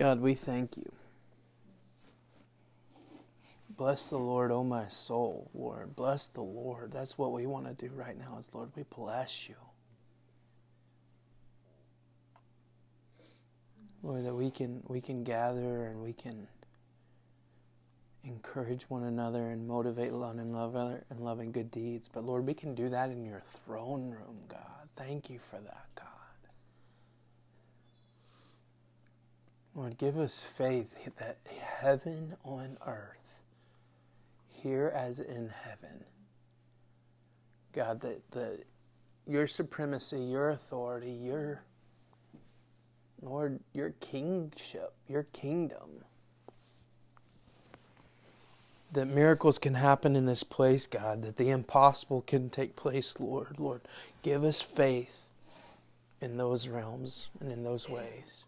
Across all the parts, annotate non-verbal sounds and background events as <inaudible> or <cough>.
God, we thank you. Bless the Lord, oh my soul, Lord. Bless the Lord. That's what we want to do right now is Lord, we bless you. Lord, that we can we can gather and we can encourage one another and motivate one another and loving good deeds. But Lord, we can do that in your throne room, God. Thank you for that, God. Lord, give us faith that heaven on earth, here as in heaven, God, that the, your supremacy, your authority, your Lord, your kingship, your kingdom. That miracles can happen in this place, God, that the impossible can take place, Lord. Lord, give us faith in those realms and in those ways.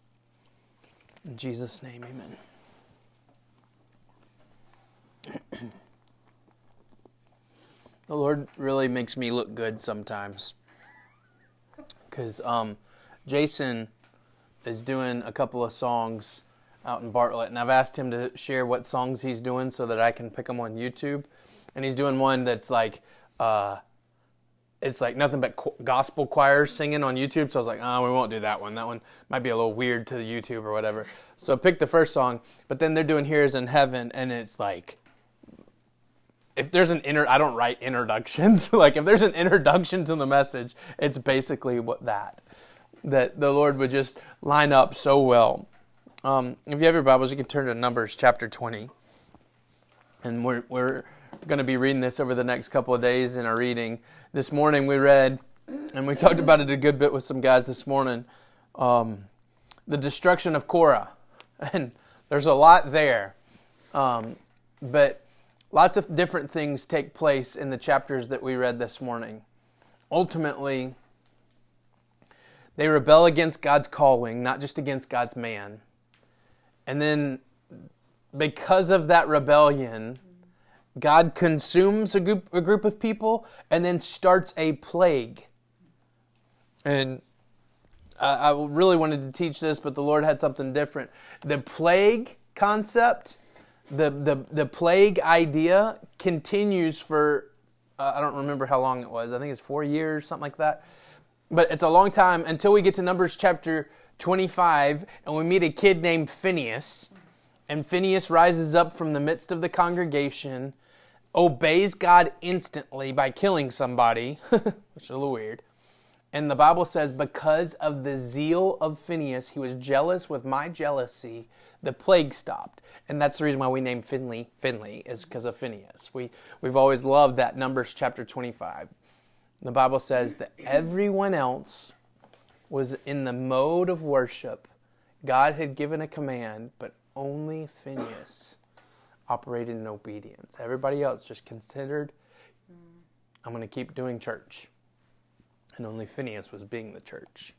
In Jesus' name, amen. <clears throat> the Lord really makes me look good sometimes. Because um, Jason is doing a couple of songs out in Bartlett, and I've asked him to share what songs he's doing so that I can pick them on YouTube. And he's doing one that's like, uh, it's like nothing but gospel choirs singing on YouTube. So I was like, oh, we won't do that one. That one might be a little weird to YouTube or whatever. So I picked the first song, but then they're doing "Here as in Heaven," and it's like, if there's an inner, I don't write introductions. <laughs> like if there's an introduction to the message, it's basically what that that the Lord would just line up so well. Um, if you have your Bibles, you can turn to Numbers chapter 20. And we're, we're going to be reading this over the next couple of days in our reading. This morning we read, and we talked about it a good bit with some guys this morning, um, the destruction of Korah. <laughs> And there's a lot there. Um, but lots of different things take place in the chapters that we read this morning. Ultimately, they rebel against God's calling, not just against God's man. And then, because of that rebellion, God consumes a group, a group of people and then starts a plague. And I, I really wanted to teach this, but the Lord had something different. The plague concept, the, the, the plague idea continues for, uh, I don't remember how long it was. I think it's four years, something like that but it's a long time until we get to Numbers chapter 25 and we meet a kid named Phineas. And Phineas rises up from the midst of the congregation, obeys God instantly by killing somebody, <laughs> which is a little weird. And the Bible says, because of the zeal of Phineas, he was jealous with my jealousy, the plague stopped. And that's the reason why we named Finley Finley, is because of Phineas. We, we've always loved that Numbers chapter 25. The Bible says that everyone else was in the mode of worship. God had given a command, but only Phineas operated in obedience. Everybody else just considered, I'm going to keep doing church. And only Phineas was being the church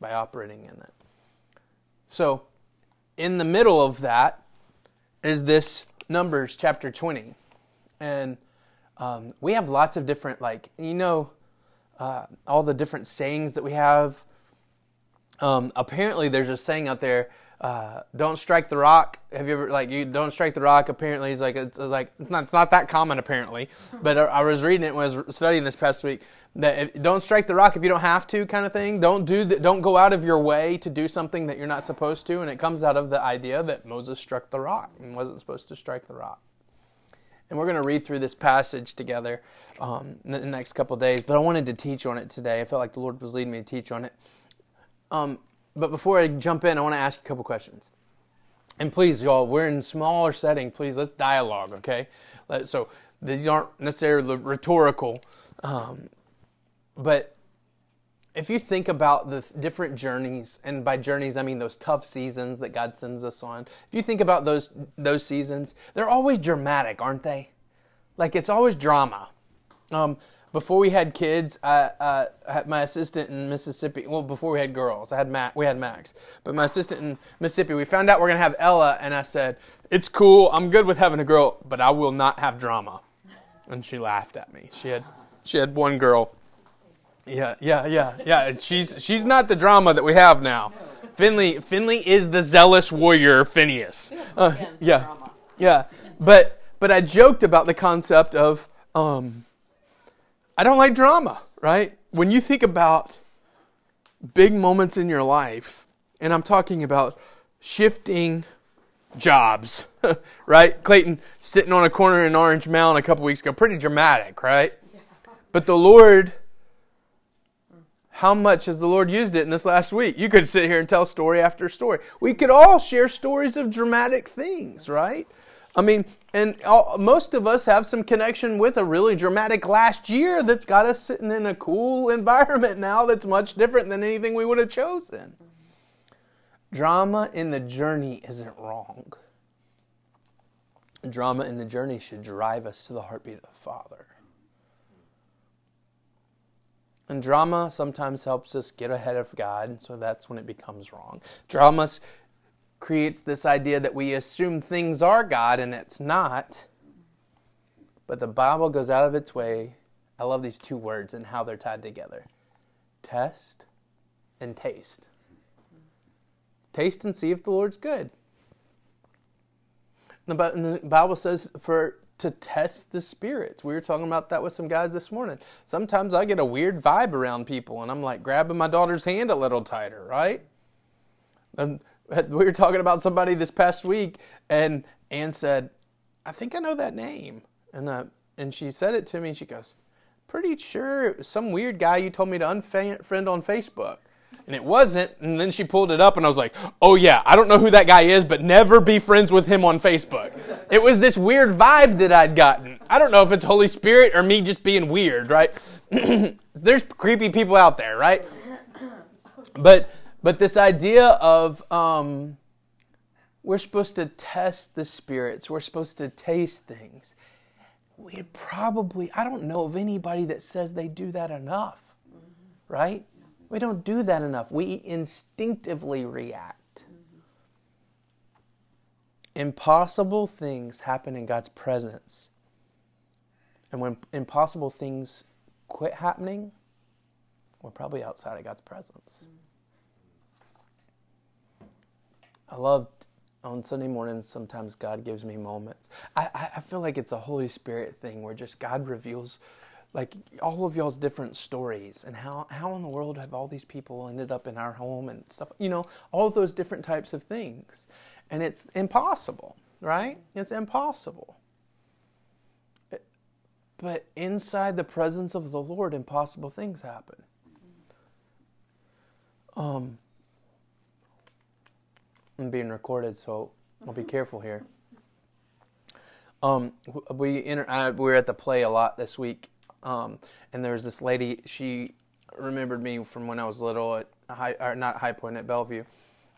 by operating in it. So, in the middle of that is this Numbers chapter 20. And um, we have lots of different, like, you know, uh, all the different sayings that we have. Um, apparently, there's a saying out there. Uh, don't strike the rock. Have you ever like you don't strike the rock? Apparently, it's like it's like it's not, it's not that common apparently. But I, I was reading it when I was studying this past week. That if, don't strike the rock if you don't have to, kind of thing. Don't do the, don't go out of your way to do something that you're not supposed to. And it comes out of the idea that Moses struck the rock and wasn't supposed to strike the rock. And we're going to read through this passage together um, in the next couple days. But I wanted to teach on it today. I felt like the Lord was leading me to teach on it. Um, but before I jump in, I want to ask you a couple questions. And please, y'all, we're in smaller setting. Please, let's dialogue, okay? So these aren't necessarily rhetorical, um, but if you think about the different journeys, and by journeys I mean those tough seasons that God sends us on, if you think about those those seasons, they're always dramatic, aren't they? Like it's always drama. Um, before we had kids, I, uh, had my assistant in Mississippi. Well, before we had girls, I had Matt. We had Max, but my assistant in Mississippi. We found out we're gonna have Ella, and I said, "It's cool. I'm good with having a girl, but I will not have drama." And she laughed at me. She had she had one girl yeah, yeah, yeah, yeah. She's she's not the drama that we have now. Finley Finley is the zealous warrior Phineas. Uh, yeah, yeah. But but I joked about the concept of um, I don't like drama, right? When you think about big moments in your life, and I'm talking about shifting jobs, <laughs> right? Clayton sitting on a corner in Orange Mound a couple weeks ago, pretty dramatic, right? But the Lord, how much has the Lord used it in this last week? You could sit here and tell story after story. We could all share stories of dramatic things, right? I mean, and all, most of us have some connection with a really dramatic last year that's got us sitting in a cool <laughs> environment now that's much different than anything we would have chosen. Drama in the journey isn't wrong. Drama in the journey should drive us to the heartbeat of the Father. And drama sometimes helps us get ahead of God, so that's when it becomes wrong. Drama s- creates this idea that we assume things are God and it's not. But the Bible goes out of its way. I love these two words and how they're tied together test and taste. Taste and see if the Lord's good. And the Bible says for to test the spirits. We were talking about that with some guys this morning. Sometimes I get a weird vibe around people, and I'm like grabbing my daughter's hand a little tighter, right? And we were talking about somebody this past week, and Ann said, "I think I know that name," and uh, and she said it to me. and She goes, "Pretty sure it was some weird guy you told me to unfriend on Facebook." And it wasn't, and then she pulled it up, and I was like, "Oh yeah, I don't know who that guy is, but never be friends with him on Facebook." It was this weird vibe that I'd gotten. I don't know if it's Holy Spirit or me just being weird, right? <clears throat> There's creepy people out there, right? But but this idea of um, we're supposed to test the spirits, we're supposed to taste things. We probably I don't know of anybody that says they do that enough, right? We don't do that enough. We instinctively react. Impossible things happen in God's presence. And when impossible things quit happening, we're probably outside of God's presence. I love on Sunday mornings, sometimes God gives me moments. I, I, feel like it's a Holy Spirit thing where just God reveals like all of y'all's different stories and how, how in the world have all these people ended up in our home and stuff, you know, all of those different types of things. And it's impossible, right? It's impossible. But inside the presence of the Lord, impossible things happen. Um, I'm being recorded, so I'll be careful here. Um, we inter- I, we were at the play a lot this week, um, and there was this lady. She remembered me from when I was little at high, or not High Point at Bellevue,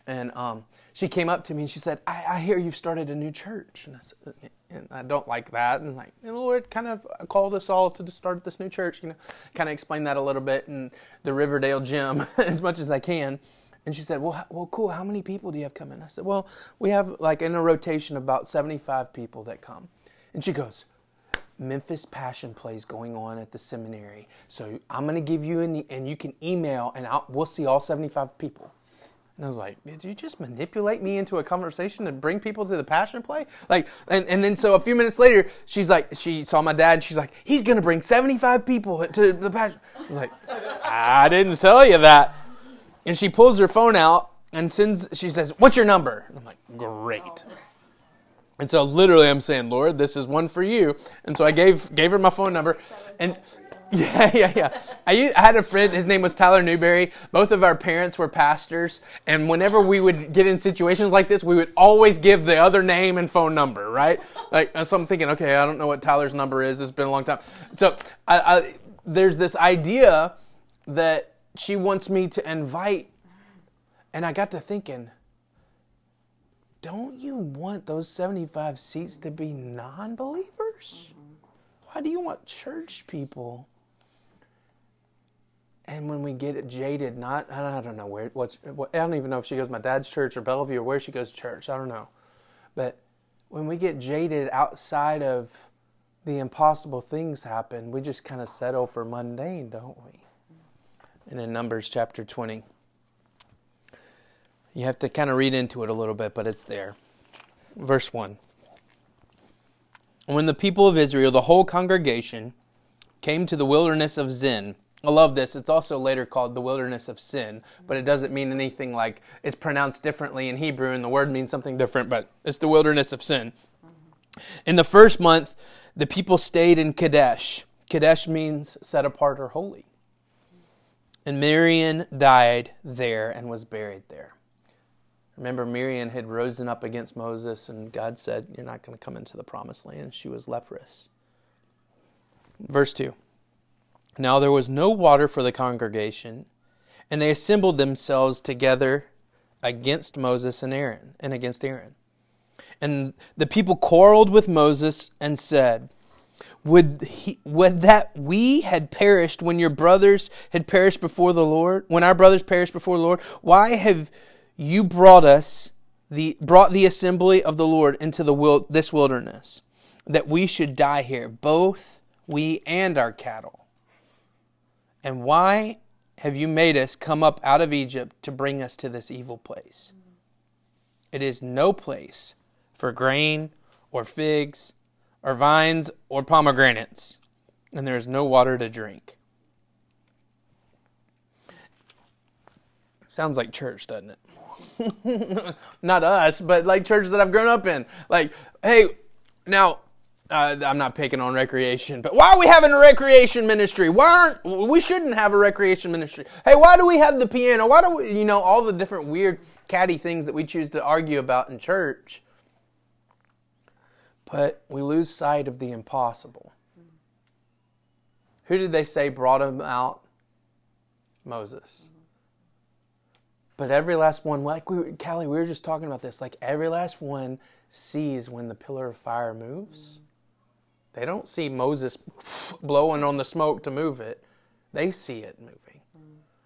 and um, she came up to me and she said, I, "I hear you've started a new church," and I said, and I don't like that, and like the Lord kind of called us all to start this new church. You know, kind of explain that a little bit in the Riverdale gym <laughs> as much as I can. And she said, well, well, cool. How many people do you have coming? I said, well, we have like in a rotation about 75 people that come. And she goes, Memphis Passion plays going on at the seminary. So I'm going to give you an, and you can email and I'll, we'll see all 75 people. And I was like, did you just manipulate me into a conversation to bring people to the passion play? Like, and, and then so a few minutes later, she's like, she saw my dad. She's like, he's going to bring 75 people to the passion. I was like, I didn't tell you that. And she pulls her phone out and sends, she says, What's your number? I'm like, Great. And so literally I'm saying, Lord, this is one for you. And so I gave gave her my phone number. And <laughs> yeah, yeah, yeah. I had a friend, his name was Tyler Newberry. Both of our parents were pastors. And whenever we would get in situations like this, we would always give the other name and phone number, right? Like, so I'm thinking, okay, I don't know what Tyler's number is. It's been a long time. So I, I, there's this idea that she wants me to invite. And I got to thinking, don't you want those 75 seats to be non believers? Why do you want church people? And when we get jaded, not, I don't know where, what's, what, I don't even know if she goes my dad's church or Bellevue or where she goes to church. I don't know. But when we get jaded outside of the impossible things happen, we just kind of settle for mundane, don't we? And in Numbers chapter 20, You have to kind of read into it a little bit, but it's there. Verse 1. When the people of Israel, the whole congregation, came to the wilderness of Zin, I love this. It's also later called the wilderness of sin, but it doesn't mean anything like it's pronounced differently in Hebrew and the word means something different, but it's the wilderness of sin. In the first month, the people stayed in Kadesh. Kadesh means set apart or holy. And Miriam died there and was buried there. Remember, Miriam had risen up against Moses, and God said, You're not going to come into the promised land. She was leprous. Verse 2 Now there was no water for the congregation, and they assembled themselves together against Moses and Aaron, and against Aaron. And the people quarreled with Moses and said, would, he, would that we had perished when your brothers had perished before the Lord, when our brothers perished before the Lord? Why have you brought us the brought the assembly of the Lord into the this wilderness, that we should die here, both we and our cattle? And why have you made us come up out of Egypt to bring us to this evil place? It is no place for grain or figs or vines or pomegranates, and there is no water to drink. Sounds like church, doesn't it? <laughs> not us, but like church that I've grown up in. Like, hey, now uh, I'm not picking on recreation, but why are we having a recreation ministry? Why aren't we shouldn't have a recreation ministry? Hey, why do we have the piano? Why do we, you know, all the different weird catty things that we choose to argue about in church? But we lose sight of the impossible. Who did they say brought him out? Moses. But every last one, like we, Callie, we were just talking about this, like every last one sees when the pillar of fire moves. They don't see Moses <laughs> blowing on the smoke to move it, they see it moving.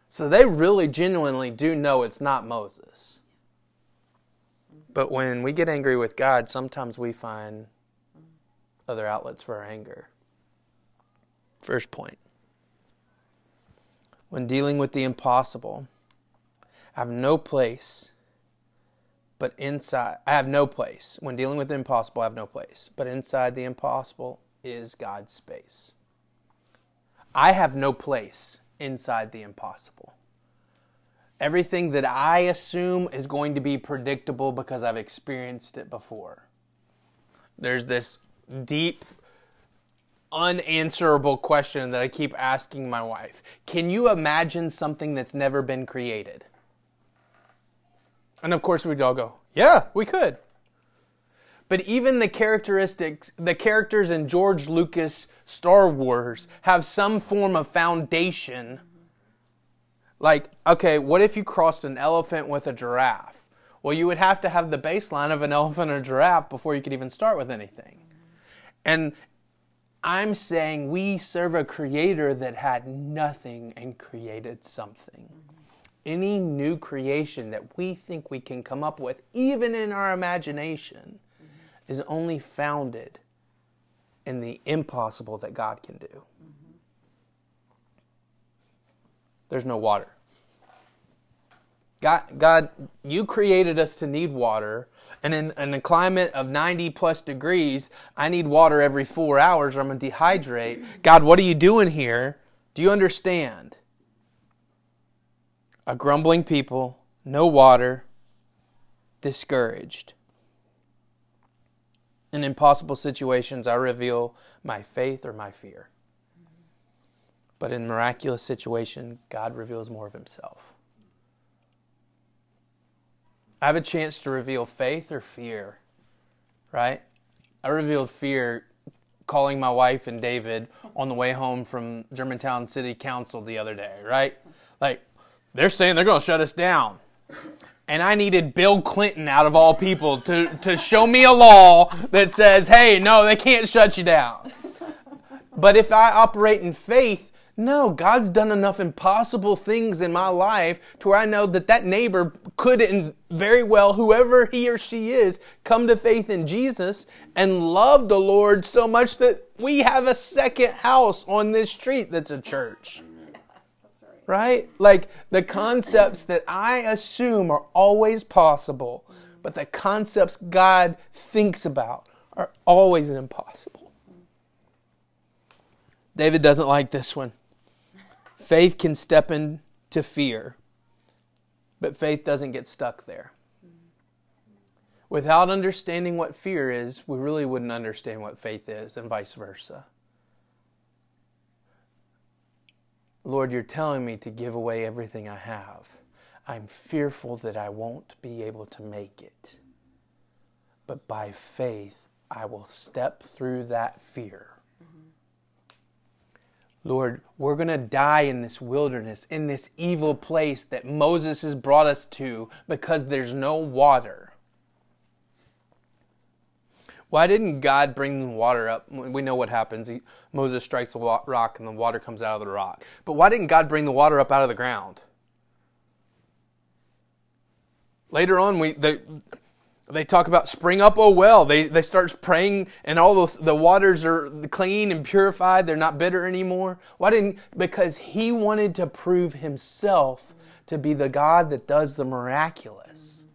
So they really genuinely do know it's not Moses. But when we get angry with God, sometimes we find other outlets for our anger. First point. When dealing with the impossible, I have no place but inside. I have no place. When dealing with the impossible, I have no place. But inside the impossible is God's space. I have no place inside the impossible. Everything that I assume is going to be predictable because I've experienced it before. There's this deep, unanswerable question that I keep asking my wife Can you imagine something that's never been created? And of course, we'd all go, Yeah, we could. But even the characteristics, the characters in George Lucas Star Wars have some form of foundation. Like, okay, what if you crossed an elephant with a giraffe? Well, you would have to have the baseline of an <laughs> elephant or giraffe before you could even start with anything. And I'm saying we serve a creator that had nothing and created something. Any new creation that we think we can come up with, even in our imagination, is only founded in the impossible that God can do. There's no water. God, God, you created us to need water, and in, in a climate of 90 plus degrees, I need water every four hours or I'm going to dehydrate. God, what are you doing here? Do you understand? A grumbling people, no water, discouraged. In impossible situations, I reveal my faith or my fear. But in miraculous situation, God reveals more of himself. I have a chance to reveal faith or fear, right? I revealed fear calling my wife and David on the way home from Germantown City Council the other day, right? Like, they're saying they're going to shut us down. And I needed Bill Clinton, out of all people, to, to show me a law that says, hey, no, they can't shut you down. But if I operate in faith, no, God's done enough impossible things in my life to where I know that that neighbor could and very well, whoever he or she is, come to faith in Jesus and love the Lord so much that we have a second house on this street that's a church. Right. right? Like the concepts that I assume are always possible, but the concepts God thinks about are always impossible. David doesn't like this one. Faith can step into fear, but faith doesn't get stuck there. Without understanding what fear is, we really wouldn't understand what faith is, and vice versa. Lord, you're telling me to give away everything I have. I'm fearful that I won't be able to make it. But by faith, I will step through that fear. Lord, we're going to die in this wilderness, in this evil place that Moses has brought us to because there's no water. Why didn't God bring the water up? We know what happens. He, Moses strikes the rock and the water comes out of the rock. But why didn't God bring the water up out of the ground? Later on, we they, they talk about spring up, oh well. They, they start praying, and all the, the waters are clean and purified. They're not bitter anymore. Why didn't? Because he wanted to prove himself to be the God that does the miraculous.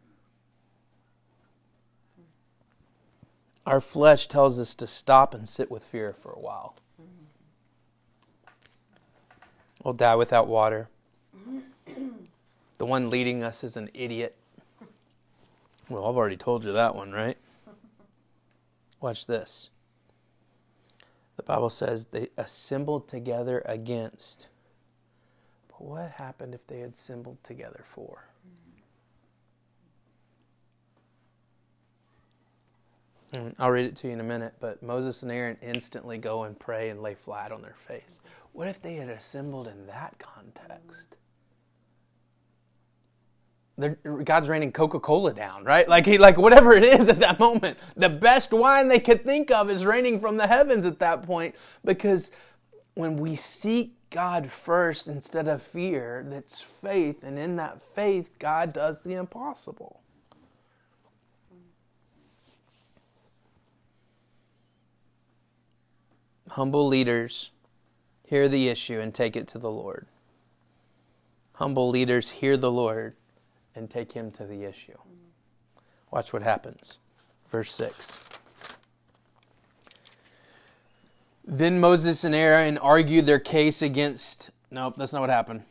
our flesh tells us to stop and sit with fear for a while. We'll die without water. The one leading us is an idiot. Well, I've already told you that one, right? <laughs> Watch this. The Bible says they assembled together against. But what happened if they had assembled together for? Mm, I'll read it to you in a minute, but Moses and Aaron instantly go and pray and lay flat on their face. What if they had assembled in that context? God's raining Coca Cola down, right? Like he, like whatever it is at that moment, the best wine they could think of is raining from the heavens at that point. Because when we seek God first instead of fear, that's faith, and in that faith, God does the impossible. Humble leaders hear the issue and take it to the Lord. Humble leaders hear the Lord and take him to the issue. Watch what happens. Verse 6. Then Moses and Aaron argued their case against. Nope, that's not what happened.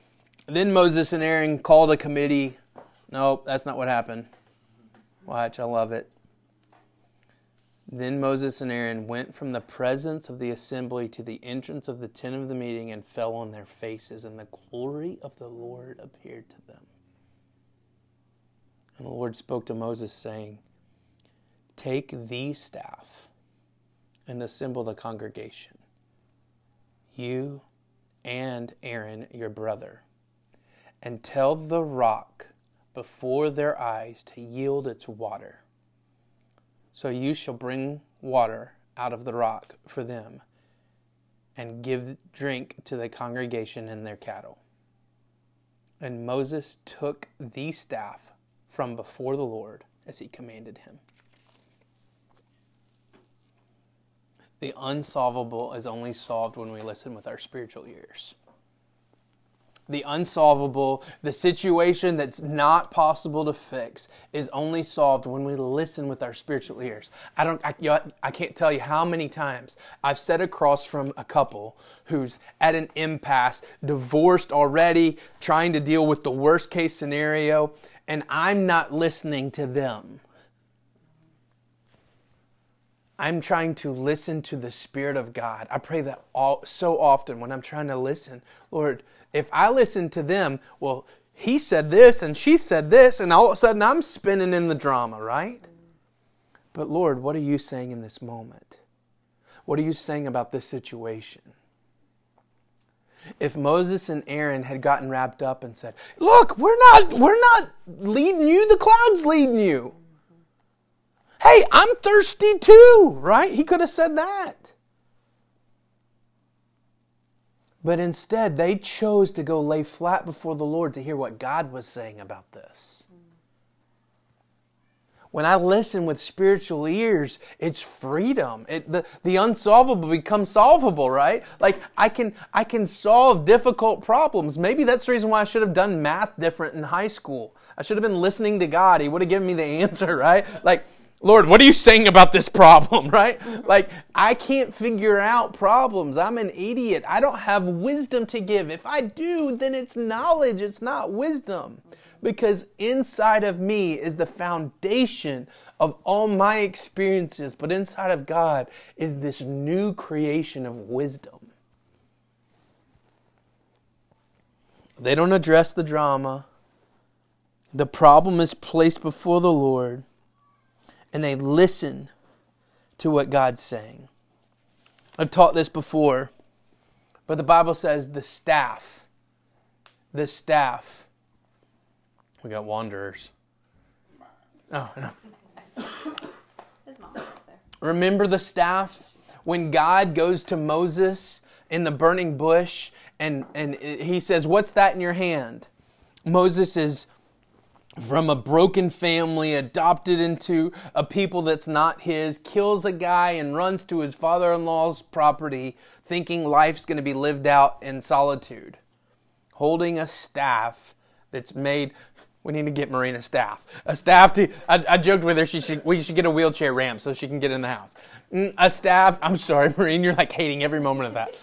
Then Moses and Aaron called a committee. Nope, that's not what happened. Watch, I love it. Then Moses and Aaron went from the presence of the assembly to the entrance of the tent of the meeting and fell on their faces, and the glory of the Lord appeared to them. And the Lord spoke to Moses, saying, Take the staff and assemble the congregation, you and Aaron your brother, and tell the rock before their eyes to yield its water. So you shall bring water out of the rock for them and give drink to the congregation and their cattle. And Moses took the staff from before the Lord as he commanded him. The unsolvable is only solved when we listen with our spiritual ears the unsolvable, the situation that's not possible to fix is only solved when we listen with our spiritual ears. I don't I, you know, I can't tell you how many times I've sat across from a couple who's at an impasse, divorced already, trying to deal with the worst case scenario, and I'm not listening to them. I'm trying to listen to the Spirit of God. I pray that all, so often when I'm trying to listen, Lord, if I listen to them, well, he said this and she said this, and all of a sudden I'm spinning in the drama, right? But Lord, what are you saying in this moment? What are you saying about this situation? If Moses and Aaron had gotten wrapped up and said, "Look, we're not we're not leading you, the clouds leading you." Hey, I'm thirsty too, right? He could have said that. But instead, they chose to go lay flat before the Lord to hear what God was saying about this. When I listen with spiritual ears, it's freedom. It, the, the unsolvable becomes solvable, right? Like I can, I can solve difficult problems. Maybe that's the reason why I should have done math different in high school. I should have been listening to God. He would have given me the answer, <laughs> right? Like, Lord, what are you saying about this problem, <laughs> right? Like, I can't figure out problems. I'm an idiot. I don't have wisdom to give. If I do, then it's knowledge, it's not wisdom because inside of me is the foundation of all my experiences, but inside of God is this new creation of wisdom. They don't address the drama. The problem is placed before the Lord, and they listen to what God's saying. I've taught this before, but the Bible says the staff, the staff we got wanderers. Oh, no. Remember the staff? When God goes to Moses in the burning bush and, and he says, What's that in your hand? Moses is from a broken family, adopted into a people that's not his, kills a guy and runs to his father in law's property, thinking life's going to be lived out in solitude. Holding a staff that's made we need to get Marina staff. A staff to, I, I, joked with her, she should, we should get a wheelchair ramp so she can get in the house. Mm, a staff, I'm sorry, <laughs> Marina, you're like hating every moment of that.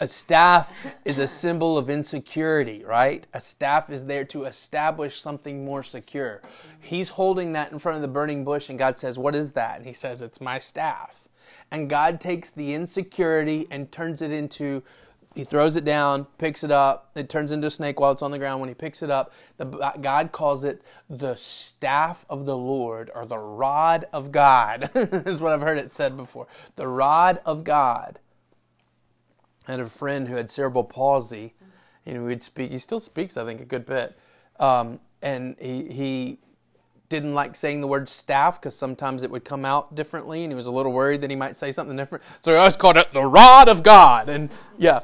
A staff is a symbol of insecurity, right? A staff is there to establish something more secure. He's holding that in front of the burning bush, and God says, What is that? And he says, It's my staff. And God takes the insecurity and turns it into he throws it down, picks it up. It turns into a snake while it's on the ground. When he picks it up, the, God calls it the staff of the Lord or the rod of God, <laughs> is what I've heard it said before. The rod of God. I had a friend who had cerebral palsy, and would speak. He still speaks, I think, a good bit. Um, and he, he didn't like saying the word staff because sometimes it would come out differently, and he was a little worried that he might say something different. So he always called it the rod of God. And yeah,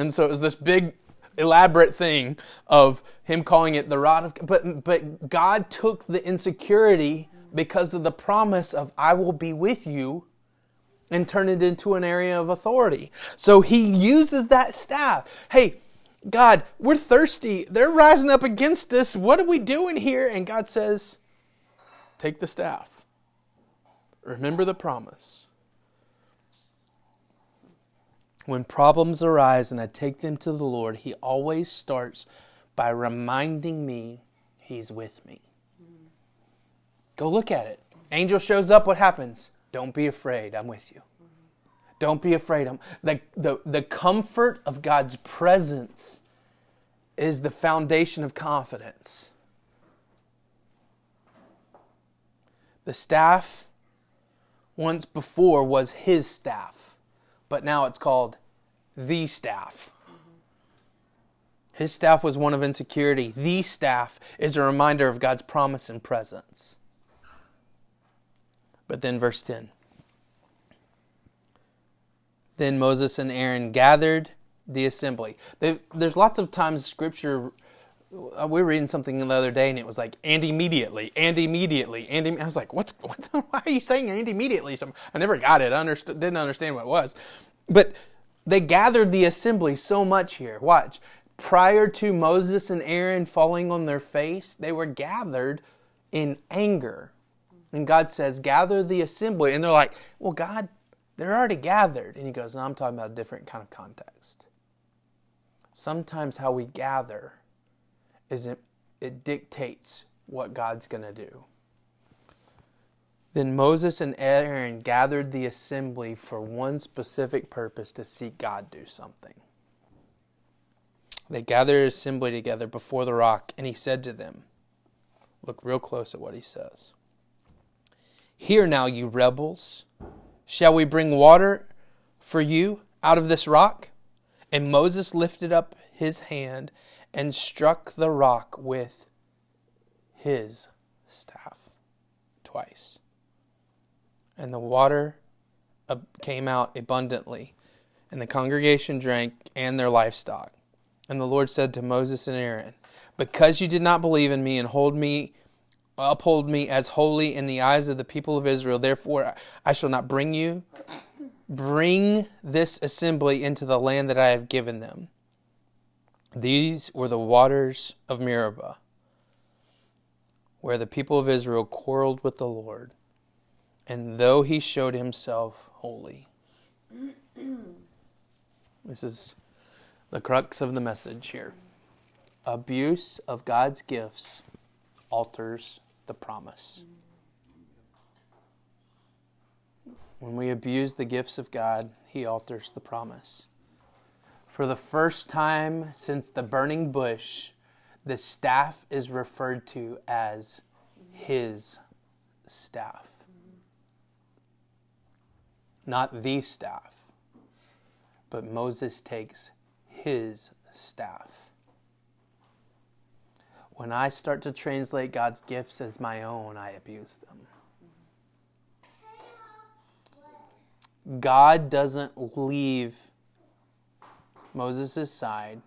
and so it was this big elaborate thing of him calling it the rod of but but God took the insecurity because of the promise of I will be with you and turn it into an area of authority. So he uses that staff. Hey, God, we're thirsty. They're rising up against us. What are we doing here? And God says, Take the staff. Remember the promise. When problems arise and I take them to the Lord, He always starts by reminding me He's with me. Go look at it. Angel shows up, what happens? Don't be afraid, I'm with you. Don't be afraid. I'm, the, the, the comfort of God's presence is the foundation of confidence. The staff once before was his staff but now it's called the staff. His staff was one of insecurity. The staff is a reminder of God's promise and presence. But then, verse 10. Then Moses and Aaron gathered the assembly. They, there's lots of times Scripture. Uh, we were reading something the other day, and it was like, and immediately, and immediately, and I was like, what's, <laughs> what, why are you saying and immediately? So I never got it. I understood, didn't understand what it was. But they gathered the assembly so much here. Watch. Prior to Moses and Aaron falling on their face, they were gathered in anger. And God says, Gather the assembly. And they're like, Well, God, they're already gathered. And He goes, No, I'm talking about a different kind of context. Sometimes how we gather is it, it dictates what God's going to do. Then Moses and Aaron gathered the assembly for one specific purpose to see God do something. They gathered assembly together before the rock, and he said to them, Look real close at what he says. Hear now, you rebels. Shall we bring water for you out of this rock? And Moses lifted up his hand and struck the rock with his staff twice and the water came out abundantly, and the congregation drank and their livestock. And the Lord said to Moses and Aaron, Because you did not believe in me and hold me uphold me as holy in the eyes of the people of Israel. Therefore, I shall not bring you, bring this assembly into the land that I have given them. These were the waters of Meribah, where the people of Israel quarreled with the Lord, and though he showed himself holy. <clears throat> This is the crux of the message here. Abuse of God's gifts alters the promise. When we abuse the gifts of God, He alters the promise. For the first time since the burning bush, the staff is referred to as His staff. Not the staff, but Moses takes His staff. When I start to translate God's gifts as my own, I abuse them. God doesn't leave Moses' side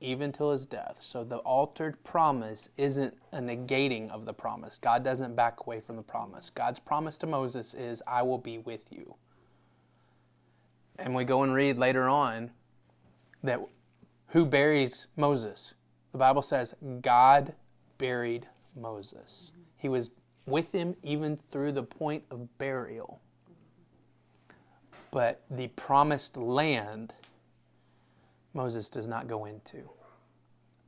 even till his death. So the altered promise isn't a negating of the promise. God doesn't back away from the promise. God's promise to Moses is, I will be with you. And we go and read later on that who buries Moses? The Bible says God buried Moses. He was with him even through the point of burial. But the promised land, Moses does not go into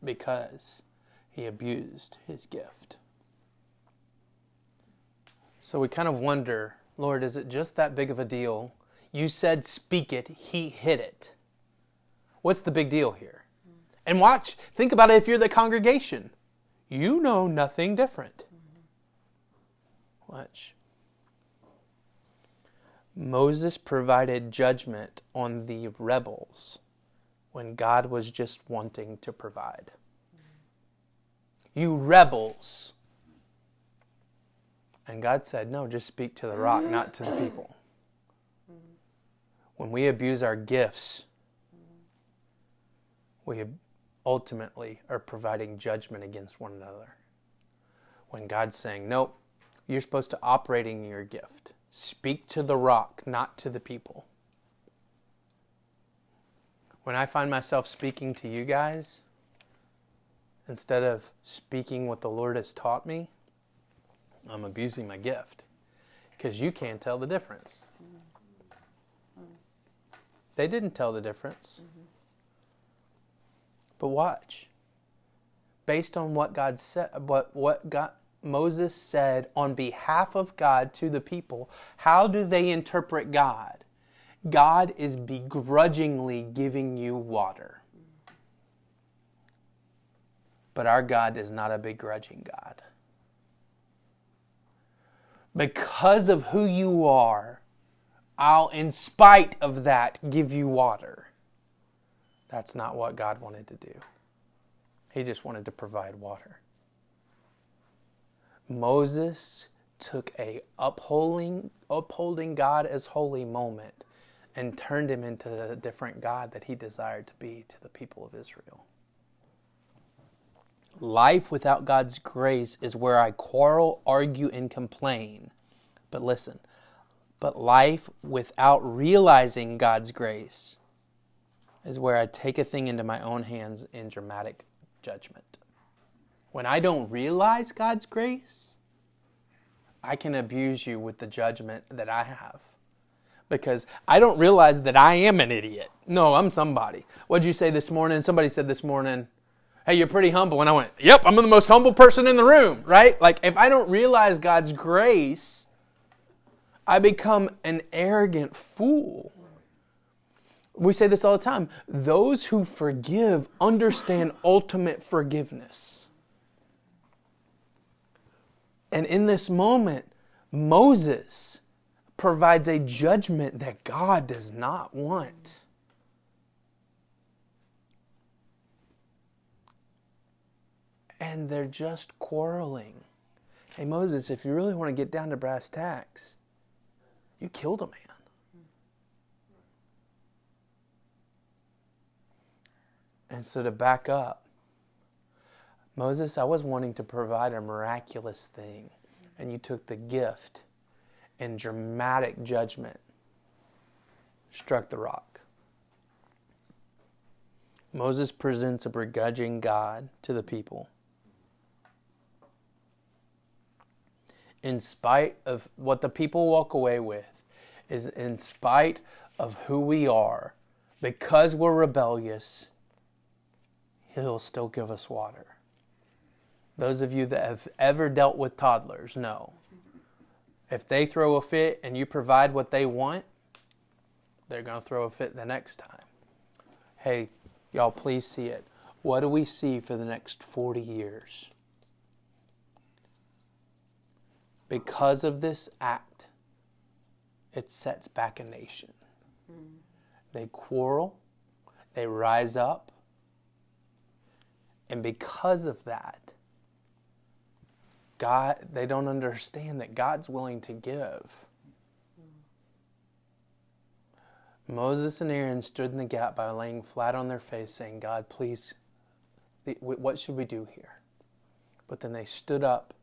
because he abused his gift. So we kind of wonder Lord, is it just that big of a deal? You said, speak it, he hid it. What's the big deal here? And watch, think about it if you're the congregation. You know nothing different. Watch. Moses provided judgment on the rebels when God was just wanting to provide. You rebels. And God said, No, just speak to the rock, not to the people. When we abuse our gifts, we ultimately are providing judgment against one another. When God's saying, Nope, you're supposed to operate in your gift. Speak to the rock, not to the people. When I find myself speaking to you guys, instead of speaking what the Lord has taught me, I'm abusing my gift because you can't tell the difference. They didn't tell the difference. But watch. Based on what God said, what, what God, Moses said on behalf of God to the people, how do they interpret God? God is begrudgingly giving you water. But our God is not a begrudging God. Because of who you are, I'll, in spite of that, give you water. That's not what God wanted to do. He just wanted to provide water. Moses took a upholding upholding God as holy moment and turned him into a different God that he desired to be to the people of Israel. Life without God's grace is where I quarrel, argue, and complain. But listen, but life without realizing God's grace is where I take a thing into my own hands in dramatic judgment. When I don't realize God's grace, I can abuse you with the judgment that I have. Because I don't realize that I am an idiot. No, I'm somebody. What'd you say this morning? Somebody said this morning, hey, you're pretty humble. And I went, yep, I'm the most humble person in the room, right? Like, if I don't realize God's grace, I become an arrogant fool. We say this all the time. Those who forgive understand ultimate forgiveness. And in this moment, Moses provides a judgment that God does not want. And they're just quarreling. Hey, Moses, if you really want to get down to brass tacks, you killed a man. And so to back up, Moses, I was wanting to provide a miraculous thing, and you took the gift and dramatic judgment, struck the rock. Moses presents a begrudging God to the people. In spite of what the people walk away with, is in spite of who we are, because we're rebellious, He'll still give us water. Those of you that have ever dealt with toddlers know if they throw a fit and you provide what they want, they're going to throw a fit the next time. Hey, y'all, please see it. What do we see for the next 40 years? Because of this act, it sets back a nation. Mm. They quarrel, they rise up, and because of that, God, they don't understand that God's willing to give. Moses and Aaron stood in the gap by laying flat on their face, saying, God, please, what should we do here? But then they stood up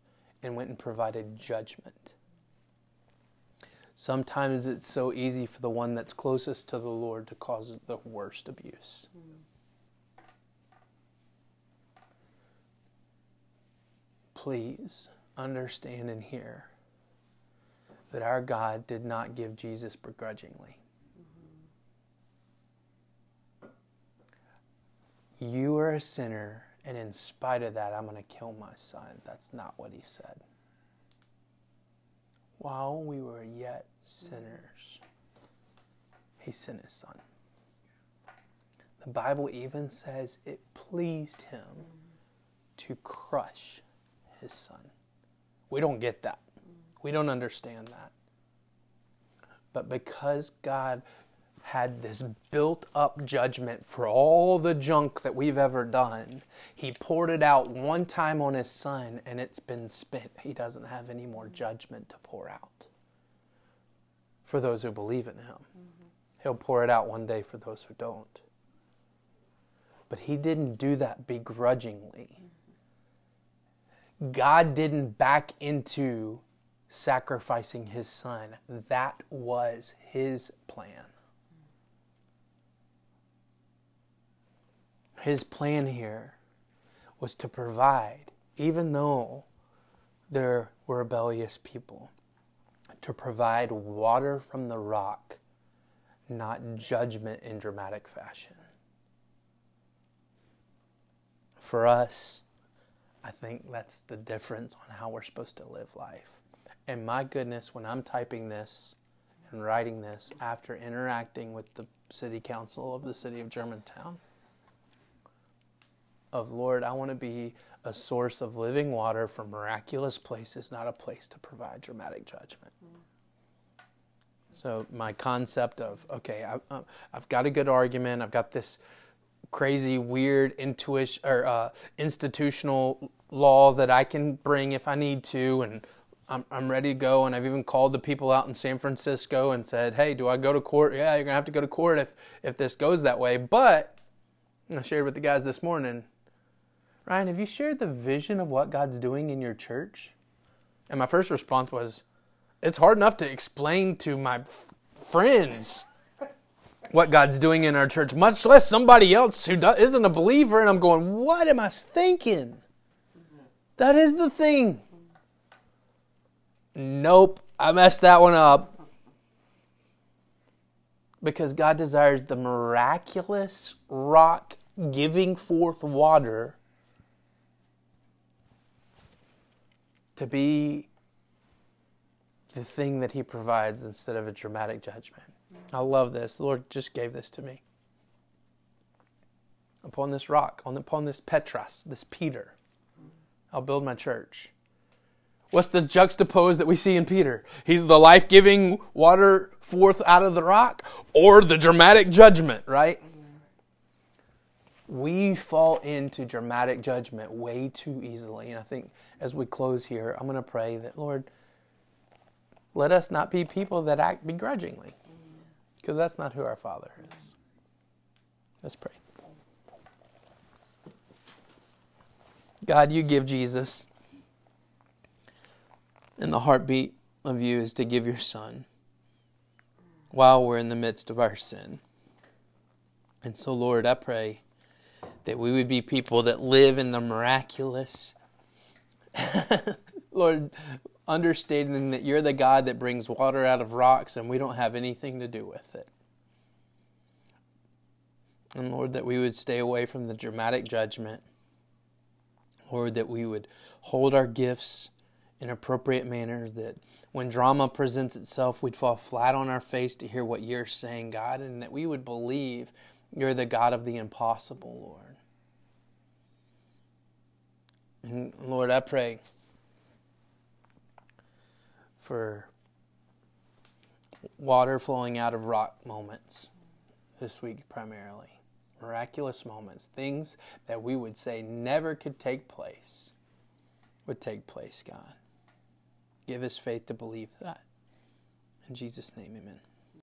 and went and provided judgment. Sometimes it's so easy for the one that's closest to the Lord to cause the worst abuse. Mm. Please understand and hear that our God did not give Jesus begrudgingly. You are a sinner, and in spite of that, I'm going to kill my son. That's not what he said. While we were yet sinners, he sent his son. The Bible even says it pleased him to crush his son. We don't get that. We don't understand that. But because God had this built up judgment for all the junk that we've ever done, He poured it out one time on His Son and it's been spent. He doesn't have any more judgment to pour out for those who believe in Him. Mm-hmm. He'll pour it out one day for those who don't. But He didn't do that begrudgingly. God didn't back into sacrificing his son. That was his plan. His plan here was to provide, even though there were rebellious people, to provide water from the rock, not judgment in dramatic fashion. For us, I think that's the difference on how we're supposed to live life. And my goodness, when I'm typing this and writing this after interacting with the city council of the city of Germantown, of Lord, I want to be a source of living water for miraculous places, not a place to provide dramatic judgment. So, my concept of, okay, I, uh, have got a good argument, I've got this crazy, weird intuition or uh, institutional law that I can bring if I need to, and I'm, I'm ready to go. And I've even called the people out in San Francisco and said, "Hey, do I go to court? Yeah, you're gonna have to go to court if if this goes that way." But I shared with the guys this morning. Ryan, have you shared the vision of what God's doing in your church? And my first response was, "It's hard enough to explain to my f- friends." What God's doing in our church, much less somebody else who isn't a believer. And I'm going, what am I thinking? That is the thing. Nope, I messed that one up. Because God desires the miraculous rock giving forth water to be the thing that He provides instead of a dramatic judgment. I love this. The Lord just gave this to me. Upon this rock, on, upon this Petras, this Peter, I'll build my church. What's the juxtapose that we see in Peter? He's the life giving water forth out of the rock or the dramatic judgment, right? We fall into dramatic judgment way too easily. And I think as we close here, I'm going to pray that, Lord, let us not be people that act begrudgingly because that's not who our Father is. Let's pray. God, you give Jesus. And the heartbeat of you is to give your Son while we're in the midst of our sin. And so, Lord, I pray that we would be people that live in the miraculous. <laughs> Lord, understanding that you're the God that brings water out of rocks and we don't have anything to do with it. And Lord, that we would stay away from the dramatic judgment. Lord, that we would hold our gifts in appropriate manners, that when drama presents itself, we'd fall flat on our face to hear what you're saying, God, and that we would believe you're the God of the impossible, Lord. And Lord, I pray for water flowing out of rock moments this week primarily. Miraculous moments, things that we would say never could take place, would take place, God. Give us faith to believe that. In Jesus' name, amen.